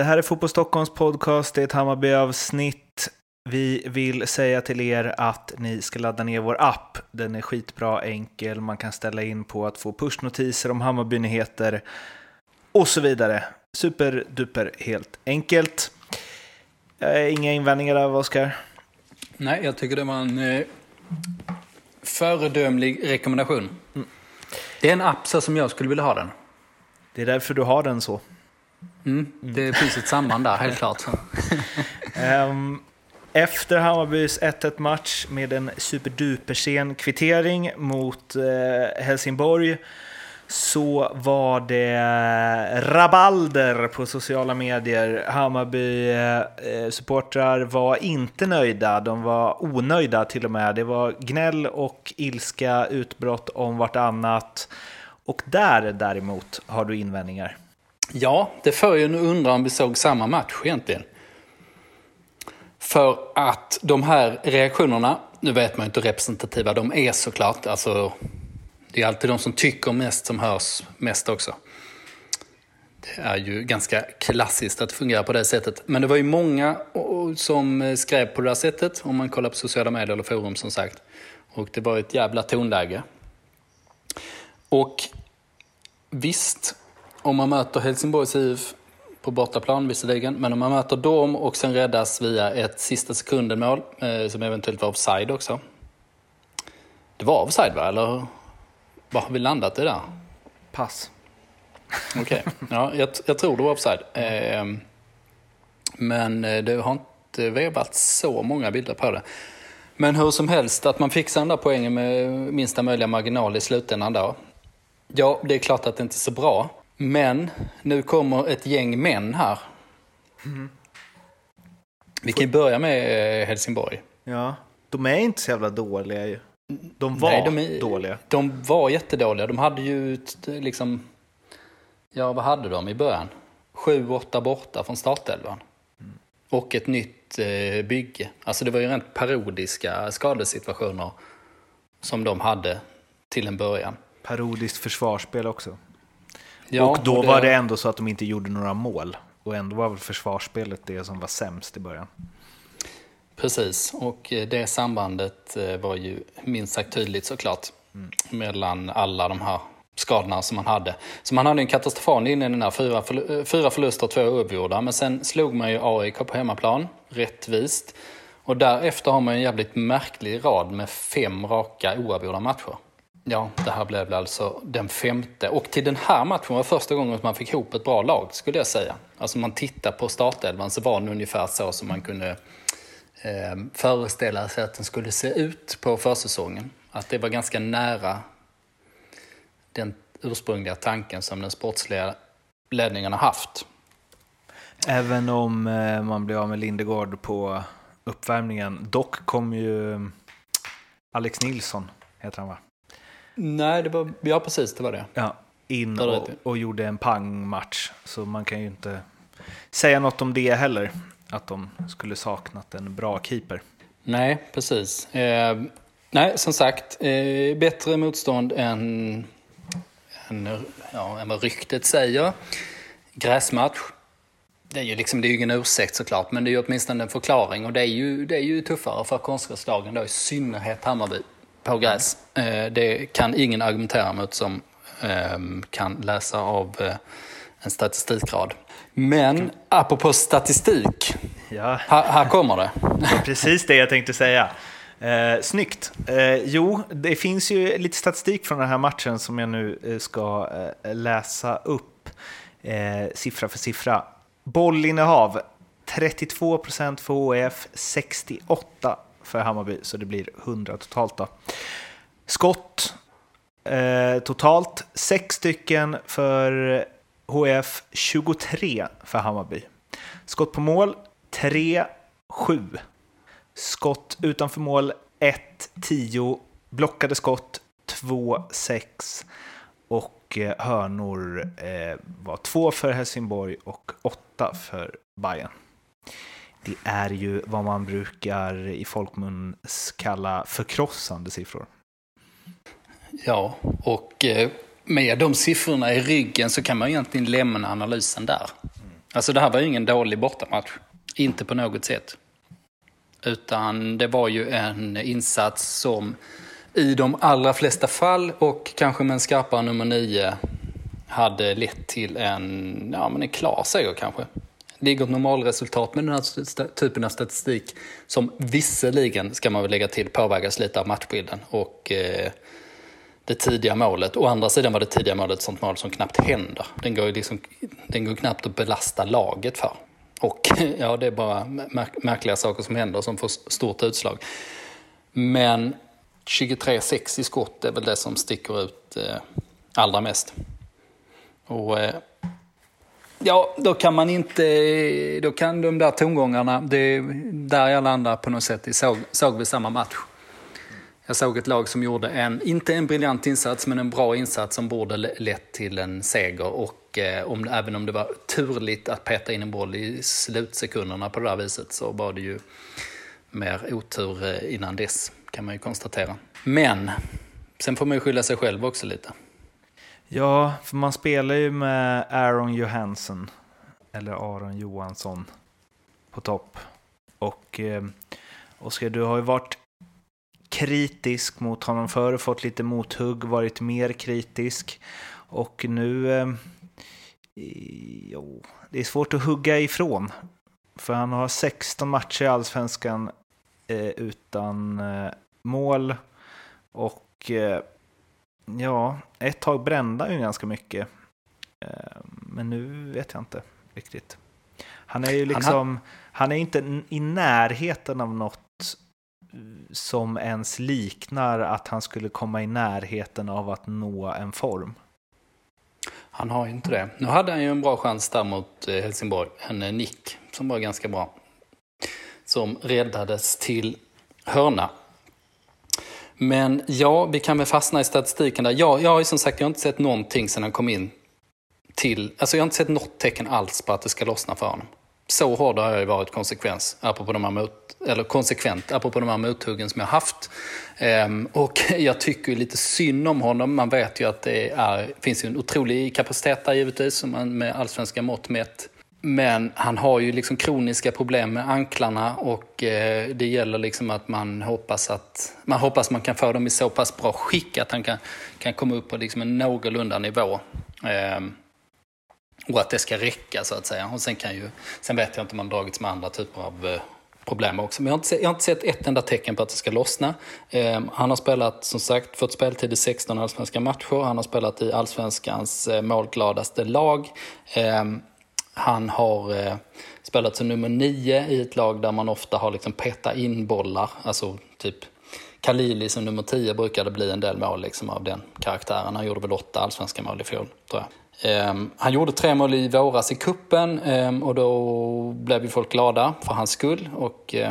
Det här är Fotboll Stockholms podcast, det är ett Hammarby-avsnitt. Vi vill säga till er att ni ska ladda ner vår app. Den är skitbra, enkel, man kan ställa in på att få pushnotiser om Hammarby-nyheter och så vidare. Superduper helt enkelt. Inga invändningar där, Oskar? Nej, jag tycker det var en eh, föredömlig rekommendation. Det är en app så som jag skulle vilja ha den. Det är därför du har den så. Mm, det finns ett samband där, helt klart. um, Efter Hammarbys 1-1 match med en superduper-sen kvittering mot eh, Helsingborg så var det rabalder på sociala medier. Hammarby-supportrar eh, eh, var inte nöjda, de var onöjda till och med. Det var gnäll och ilska, utbrott om vartannat. Och där däremot har du invändningar. Ja, det får ju en undra om vi såg samma match egentligen. För att de här reaktionerna, nu vet man ju inte hur representativa de är såklart. Alltså, det är alltid de som tycker mest som hörs mest också. Det är ju ganska klassiskt att fungera på det sättet. Men det var ju många som skrev på det här sättet, om man kollar på sociala medier eller forum som sagt. Och det var ett jävla tonläge. Och visst, om man möter Helsingborgs IF på bortaplan visserligen, men om man möter dem och sen räddas via ett sista sekunden-mål, eh, som eventuellt var offside också. Det var offside va, eller vad har vi landat i där? Pass. Okej, okay. ja, jag, jag, tror det var offside. Eh, men det har inte vevat så många bilder på det. Men hur som helst, att man fixar den där poängen med minsta möjliga marginal i slutändan då. Ja, det är klart att det inte är så bra. Men nu kommer ett gäng män här. Mm. Vi kan ju börja med Helsingborg. Ja, de är inte så jävla dåliga ju. De var Nej, de är, dåliga. De var jättedåliga. De hade ju liksom... Ja, vad hade de i början? Sju, åtta borta från startelvan. Mm. Och ett nytt eh, bygge. Alltså det var ju rent parodiska skadesituationer som de hade till en början. Parodiskt försvarsspel också. Ja, och då det... var det ändå så att de inte gjorde några mål. Och ändå var väl försvarsspelet det som var sämst i början. Precis, och det sambandet var ju minst sagt tydligt såklart. Mm. Mellan alla de här skadorna som man hade. Så man hade en katastrofal inledning fyra, förl fyra förluster och två oavgjorda. Men sen slog man ju AIK på hemmaplan, rättvist. Och därefter har man en jävligt märklig rad med fem raka oavgjorda matcher. Ja, det här blev alltså den femte. Och till den här matchen var första gången man fick ihop ett bra lag, skulle jag säga. Alltså man tittar på startelvan så var den ungefär så som man kunde eh, föreställa sig att den skulle se ut på försäsongen. Att det var ganska nära den ursprungliga tanken som den sportsliga ledningen har haft. Även om eh, man blir av med Lindegård på uppvärmningen. Dock kom ju eh, Alex Nilsson, heter han va? Nej, det var, ja precis, det var det. Ja, in och, och gjorde en pangmatch. Så man kan ju inte säga något om det heller. Att de skulle saknat en bra keeper. Nej, precis. Eh, nej, som sagt, eh, bättre motstånd än, än, ja, än vad ryktet säger. Gräsmatch. Det är ju liksom, det är ju ingen ursäkt såklart, men det är ju åtminstone en förklaring. Och det är ju, det är ju tuffare för konstgräslagen då, i synnerhet Hammarby på gräs. Eh, det kan ingen argumentera mot som ehm, kan läsa av eh, en statistikrad. Men apropå statistik, ja. här, här kommer det. det precis det jag tänkte säga. Eh, snyggt. Eh, jo, det finns ju lite statistik från den här matchen som jag nu eh, ska eh, läsa upp eh, siffra för siffra. Bollinnehav 32 procent för HF, 68 för Hammarby, så det blir 100 totalt. Då. Skott eh, totalt 6 stycken för HF, 23 för Hammarby. Skott på mål 3, 7. Skott utanför mål 1, 10. Blockade skott 2, 6. Och eh, hörnor eh, var 2 för Helsingborg och 8 för Bayern. Det är ju vad man brukar i folkmun kalla förkrossande siffror. Ja, och eh, med de siffrorna i ryggen så kan man egentligen lämna analysen där. Alltså det här var ju ingen dålig bortamatch. Inte på något sätt. Utan det var ju en insats som i de allra flesta fall och kanske med en skarpare nummer nio hade lett till en, ja, men en klar seger kanske. Ligger ett normalresultat med den här typen av statistik som visserligen, ska man väl lägga till, påverkas lite av matchbilden och eh, det tidiga målet. Å andra sidan var det tidiga målet ett sånt mål som knappt händer. Den går, liksom, den går knappt att belasta laget för. Och ja, det är bara märk märkliga saker som händer som får stort utslag. Men 23-6 i skott är väl det som sticker ut eh, allra mest. Och eh, ja, då kan man inte, då kan de där tongångarna, det är där jag landar på något sätt, såg, såg vi samma match. Jag såg ett lag som gjorde en, inte en briljant insats, men en bra insats som borde lett till en seger. Och eh, om, även om det var turligt att peta in en boll i slutsekunderna på det där viset så var det ju mer otur eh, innan dess, kan man ju konstatera. Men sen får man ju skylla sig själv också lite. Ja, för man spelar ju med Aaron Johansson, eller Aron Johansson, på topp. Och eh, Oskar, du har ju varit kritisk mot honom förr, fått lite mothugg, varit mer kritisk. Och nu... Eh, jo, det är svårt att hugga ifrån. För han har 16 matcher i Allsvenskan eh, utan eh, mål. Och eh, ja, ett tag brände ju ganska mycket. Eh, men nu vet jag inte riktigt. Han är ju liksom, han, har... han är inte i närheten av något som ens liknar att han skulle komma i närheten av att nå en form. Han har ju inte det. Nu hade han ju en bra chans där mot eh, Helsingborg. En eh, nick som var ganska bra. Som räddades till hörna. Men ja, vi kan väl fastna i statistiken där. Ja, jag har ju som sagt jag har inte sett någonting sedan han kom in till... Alltså jag har inte sett något tecken alls på att det ska lossna för honom så hård har jag varit konsekvens, apropå de här mot, eller konsekvent, apropå de här mothuggen som jag haft. Ehm, och jag tycker lite synd om honom. Man vet ju att det är, finns en otrolig kapacitet där givetvis, med allsvenska mått mätt. Men han har ju liksom kroniska problem med anklarna och eh, det gäller liksom att man hoppas att man hoppas man kan få dem i så pass bra skick att han kan, kan komma upp på liksom en någorlunda nivå. Eh, och att det ska räcka så att säga. Och sen, kan ju, sen vet jag inte om man dragits med andra typer av eh, problem också. Men jag har, inte sett, jag har inte sett ett enda tecken på att det ska lossna. Eh, han har spelat, som sagt, fått speltid i 16 allsvenska matcher. Han har spelat i allsvenskans eh, målgladaste lag. Eh, han har eh, spelat som nummer nio i ett lag där man ofta har liksom petat in bollar. Alltså typ Kalili som nummer 10 brukade bli en del mål liksom av den karaktären. Han gjorde väl åtta allsvenska mål i fjol, tror jag. Um, han gjorde tre mål i våras i kuppen um, och då blev ju folk glada för hans skull. Och uh,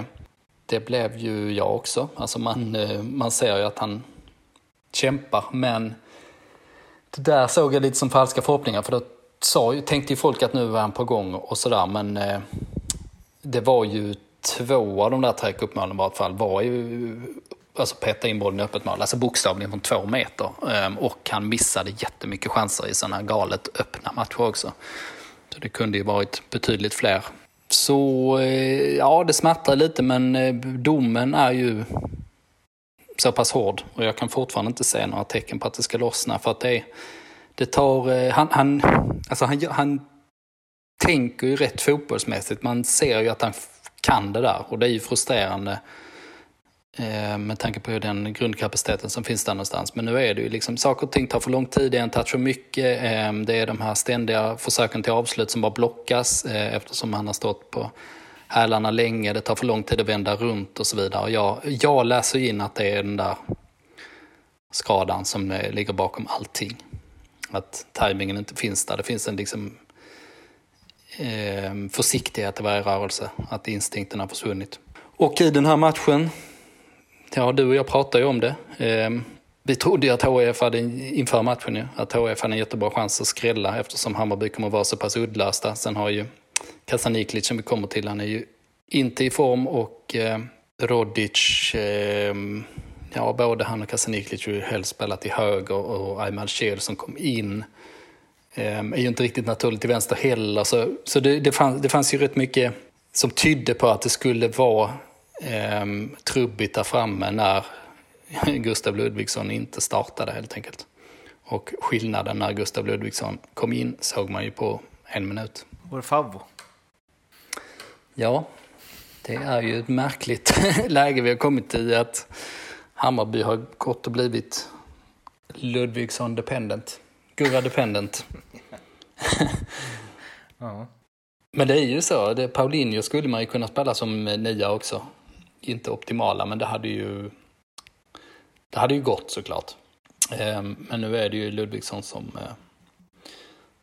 det blev ju jag också. Alltså man, uh, man ser ju att han kämpar, men det där såg jag lite som falska förhoppningar. För då sa, tänkte ju folk att nu var han på gång och sådär, men eh, det var ju två av de där tre cupmålen i vart fall var ju alltså peta in bollen i öppet mål, alltså bokstavligen från två meter. Eh, och han missade jättemycket chanser i sådana galet öppna matcher också. Så det kunde ju varit betydligt fler. Så eh, ja, det smärtar lite men eh, domen är ju så pass hård och jag kan fortfarande inte se några tecken på att det ska lossna för att det, det tar, eh, han, han, alltså han, han tänker ju rätt fotbollsmässigt. Man ser ju att han kan det där och det är ju frustrerande Eh, med tanke på den grundkapaciteten som finns där någonstans. Men nu är det ju liksom, saker och ting tar för lång tid, det är en touch för mycket. Eh, det är de här ständiga försöken till avslut som bara blockas eh, eftersom han har stått på hälarna länge, det tar för lång tid att vända runt och så vidare. Och jag, jag läser in att det är den där skadan som eh, ligger bakom allting. Att tajmingen inte finns där. Det finns en liksom, eh, försiktighet i varje rörelse, att instinkten har försvunnit. Och i den här matchen Ja, du och jag pratade ju om det. Eh, vi trodde ju att HIF hade, inför matchen ju, att HIF hade en jättebra chans att skrälla eftersom Hammarby kommer att vara så pass uddlösta. Sen har ju Kasaniklic som vi kommer till, han är ju inte i form och eh, Rodic, eh, ja både han och Kasaniklic har ju helst spelat i höger och Ayman Shel som kom in är ju inte riktigt naturligt till vänster heller. Så, så det, det, fanns, det fanns ju rätt mycket som tydde på att det skulle vara eh, trubbigt där framme när Gustav Ludvigsson inte startade helt enkelt. Och skillnaden när Gustav Ludvigsson kom in såg man ju på en minut. Vår favvo. Ja, det är ju ett märkligt läge vi har kommit i att Hammarby har gått och blivit Ludvigsson dependent. Gurra dependent. ja. Men det är ju så, det, Paulinho skulle man ju kunna spela som nia också. Inte optimala, men det hade ju, det hade ju gått såklart. Ehm, men nu är det ju Ludvigsson som, eh,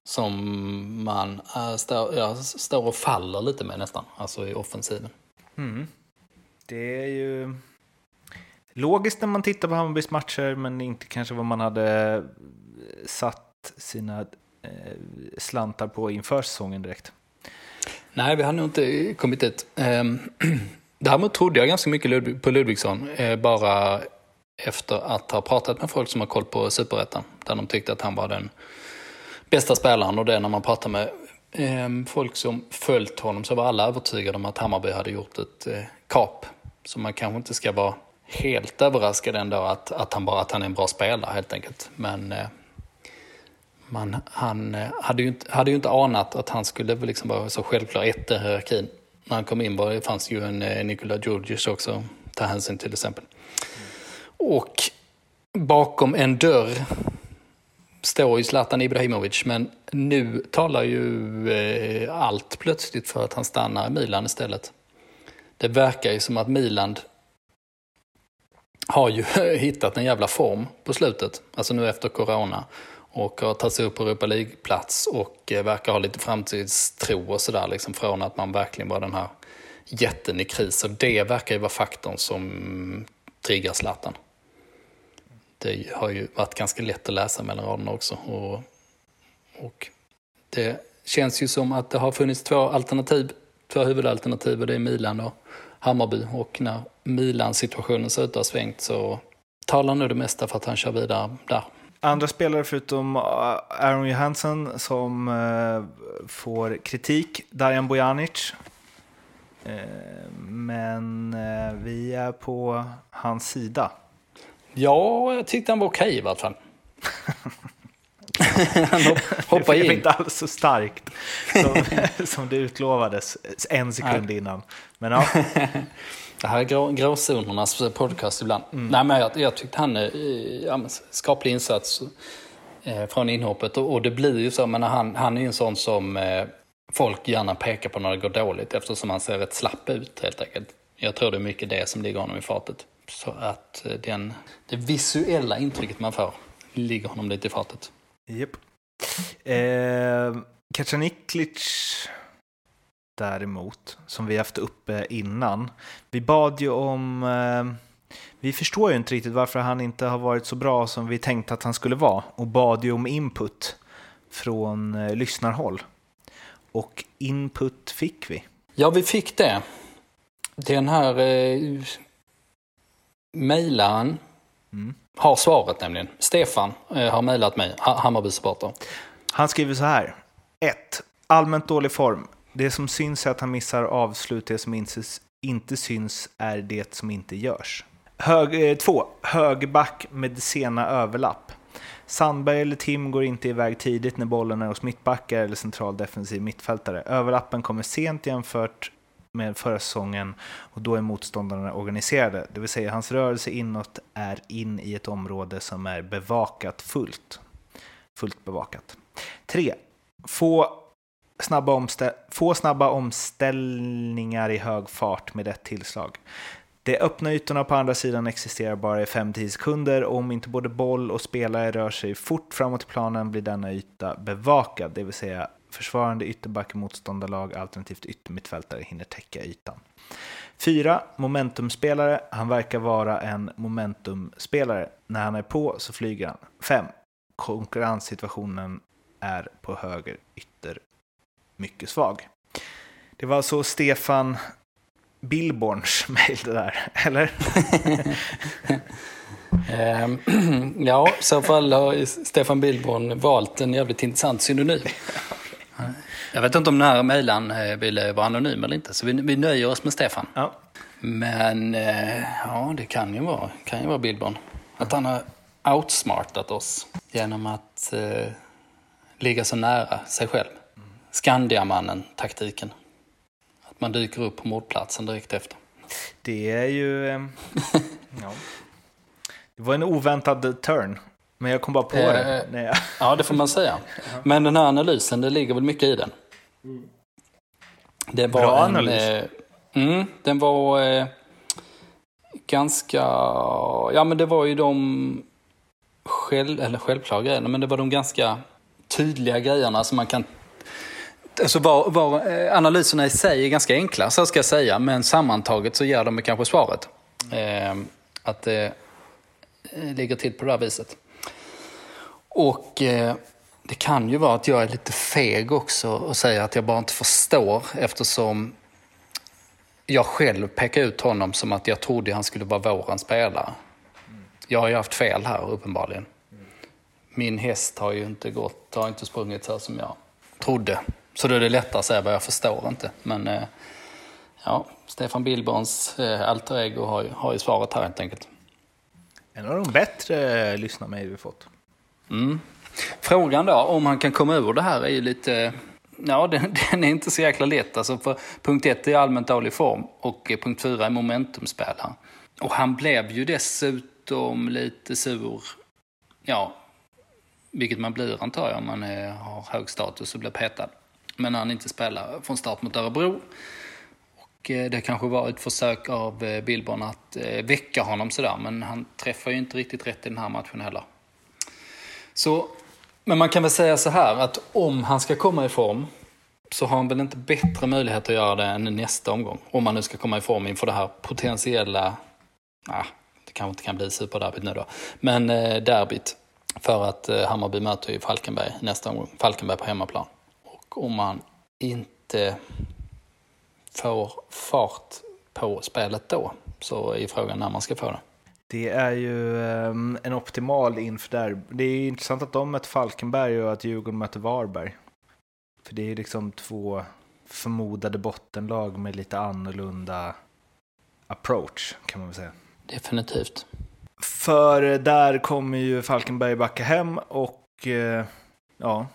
som man äh, står, ja, står och faller lite med nästan, alltså i offensiven. Mm. Det är ju logiskt när man tittar på Hammarbys matcher, men inte kanske vad man hade eh, satt sina eh, slantar på inför säsongen direkt. Nej, vi har nog inte kommit dit. Ehm, däremot trodde jag ganska mycket på Ludvigsson, eh, bara efter att ha pratat med folk som har koll på Superettan, där de tyckte att han var den bästa spelaren och det när man pratar med ehm, folk som följt honom så var alla övertygade om att Hammarby hade gjort ett eh, kap. Så man kanske inte ska vara helt överraskad ändå att, att han bara att han är en bra spelare helt enkelt. Men eh, man, han eh, hade ju, inte, hade ju inte anat att han skulle liksom vara så självklar etta i hierarkin. När han kom in var, det fanns ju en eh, Nikola Djurdjic också ta hänsyn till exempel. Och bakom en dörr står ju Zlatan Ibrahimovic, men nu talar ju eh, allt plötsligt för att han stannar i Milan istället. Det verkar ju som att Milan har ju hittat en jävla form på slutet, alltså nu efter corona och har tagit sig upp på Europa League-plats och eh, verkar ha lite framtidstro och sådär liksom från att man verkligen var den här jätten i kris. Och det verkar ju vara faktorn som triggar Zlatan. Det har ju varit ganska lätt att läsa mellan raderna också. Och, och det känns ju som att det har funnits två alternativ, två huvudalternativ och det är Milan och Hammarby. Och när Milan-situationen ser ut att ha svängt så talar nu det mesta för att han kör vidare där. Andra spelare förutom Aaron Johansson som uh, får kritik, Dajan Bojanic. Uh, men vi är på hans sida. Ja, jag tyckte han var okej okay, i alla fall. han hoppade in. Det var inte alls så starkt som, som det utlovades en sekund innan. Men ja. Det här är grå, gråzonernas podcast ibland. Mm. Nej, men jag, jag tyckte han, eh, ja, skaplig insats eh, från inhoppet. Och, och, det blir ju så, men han, han är ju en sån som eh, folk gärna pekar på när det går dåligt eftersom han ser rätt slapp ut helt enkelt. Jag tror det är mycket det som ligger honom i fatet. Så att eh, den, det visuella intrycket man får ligger honom lite i fatet. Japp. Eh, Kacaniklic däremot, som vi haft uppe innan. Vi bad ju om... Eh, vi förstår ju inte riktigt varför han inte har varit så bra som vi tänkte att han skulle vara och bad ju om input från eh, lyssnarhåll. Och input fick vi. Ja, vi fick det. Den här eh, mejlaren mm. har svaret nämligen. Stefan eh, har mejlat mig, Hammarby supporter. Han skriver så här. 1. Allmänt dålig form. Det som syns är att han missar avslut, det som inte, inte syns är det som inte görs. 2. Eh, högerback med sena överlapp. Sandberg eller Tim går inte iväg tidigt när bollen är hos mittbackar eller central defensiv mittfältare. Överlappen kommer sent jämfört med förra säsongen och då är motståndarna organiserade. Det vill säga hans rörelse inåt är in i ett område som är bevakat fullt. Fullt bevakat. 3. Få snabba, omstä få snabba omställningar i hög fart med ett tillslag. De öppna ytorna på andra sidan existerar bara i 5-10 sekunder och om inte både boll och spelare rör sig fort framåt i planen blir denna yta bevakad, det vill säga försvarande ytterback i motståndarlag alternativt yttermittfältare hinner täcka ytan. 4. Momentumspelare. Han verkar vara en momentumspelare. När han är på så flyger han. 5. Konkurrenssituationen är på höger ytter mycket svag. Det var alltså Stefan Billborns mejl det där, eller? Ehm, ja, i så fall har Stefan Billborn valt en jävligt intressant synonym. Jag vet inte om den här mejlaren eh, ville vara anonym eller inte, så vi, vi nöjer oss med Stefan. Ja. Men eh, ja, det kan ju vara, kan ju vara Billborn. Att han har outsmartat oss genom att eh, ligga så nära sig själv. Skandiamannen-taktiken. Att man dyker upp på mordplatsen direkt efter. Det är ju... eh, ja. Det var en oväntad turn, men jag kom bara på det. Eh, När jag... Ja, det får man säga. Men den här analysen, det ligger väl mycket i den. Det var Bra en, analys. eh, mm, den var eh, ganska... Ja, men det var ju de själv, eller självklara grejerna, men det var de ganska tydliga grejerna som man kan... Alltså var, var, eh, analyserna i sig är ganska enkla, så ska jag säga, men sammantaget så ger de kanske svaret. Eh, att det eh, ligger till på det här viset. Och eh, det kan ju vara att jag är lite feg också och säger att jag bara inte förstår eftersom jag själv pekar ut honom som att jag trodde han skulle vara vårens spelare. Jag har ju haft fel här uppenbarligen. Min häst har ju inte gått, har inte sprungit så som jag trodde. Så då är det lättare att säga vad jag förstår inte. Men eh, ja, Stefan Billborns eh, alter ego har ju, har ju svaret här helt enkelt. En av de bättre lyssnarmejl vi fått. Mm. Frågan då, om han kan komma ur det här är ju lite... Ja, den, den är inte så jäkla lätt. Alltså för punkt ett är allmänt dålig form och eh, punkt fyra är momentumspelare. Och han blev ju dessutom lite sur, ja, vilket man blir antar jag om man har hög status och blir petad. Men när han inte spelar från start mot Örebro. Och eh, det kanske var ett försök av eh, Billborn att eh, väcka honom sådär, men han träffar ju inte riktigt rätt i den här matchen heller. Så, men man kan väl säga så här att om han ska komma i form så har han väl inte bättre möjlighet att göra det än nästa omgång. Om han nu ska komma i form inför det här potentiella, ah, det kanske inte kan bli superderbyt nu då, men eh, derbyt. För att eh, Hammarby möter ju Falkenberg nästa omgång, Falkenberg på hemmaplan. Om man inte får fart på spelet då så är frågan när man ska få det. Det är ju ehm, en optimal inför där. Det är intressant att de möter Falkenberg och att Djurgården möter Varberg. För det är liksom två förmodade bottenlag med lite annorlunda approach kan man väl säga. Definitivt. För där kommer ju Falkenberg backa hem och eh, ja,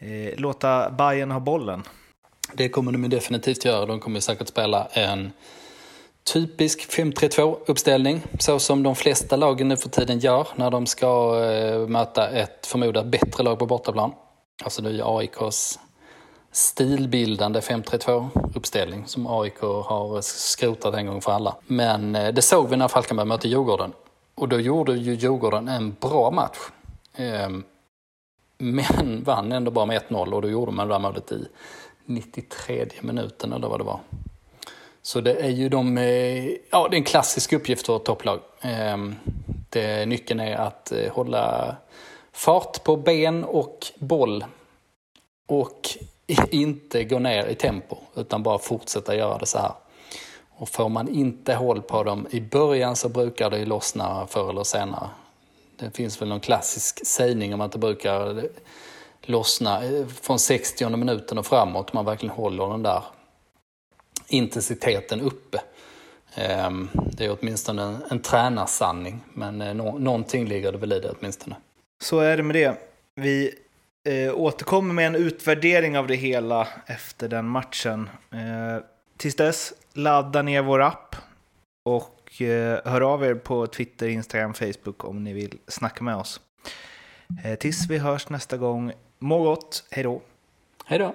eh, låta Bayern ha bollen. Det kommer de definitivt göra. De kommer säkert spela en typisk 5-3-2 uppställning. Så som de flesta lagen nu för tiden gör när de ska eh, möta ett förmodat bättre lag på bortaplan. Alltså det är AIKs stilbildande 5-3-2 uppställning som AIK har skrotat en gång för alla. Men eh, det såg vi när Falkenberg mötte Djurgården. Och då gjorde ju Djurgården en bra match. Ehm, men vann ändå bara med 1-0 och då gjorde man det där målet i 93 minuten eller vad det var. Så det är ju de, eh, ja det är en klassisk uppgift för ett topplag. Ehm, det, nyckeln är att eh, hålla fart på ben och boll och inte gå ner i tempo utan bara fortsätta göra det så här. Och får man inte håll på dem i början så brukar det ju lossna förr eller senare. Det finns väl någon klassisk sägning om att det brukar lossna eh, från 60 minuten och framåt. Man verkligen håller den där intensiteten uppe. Ehm, det är åtminstone en, en tränarsanning, men eh, no, någonting ligger det väl i det åtminstone. Så är det med det. Vi eh, återkommer med en utvärdering av det hela efter den matchen. Eh, tills dess, ladda ner vår app och Eh, hör av er på Twitter, Instagram, Facebook om ni vill snacka med oss. Eh, tills vi hörs nästa gång, må gott, hej då! Hej då!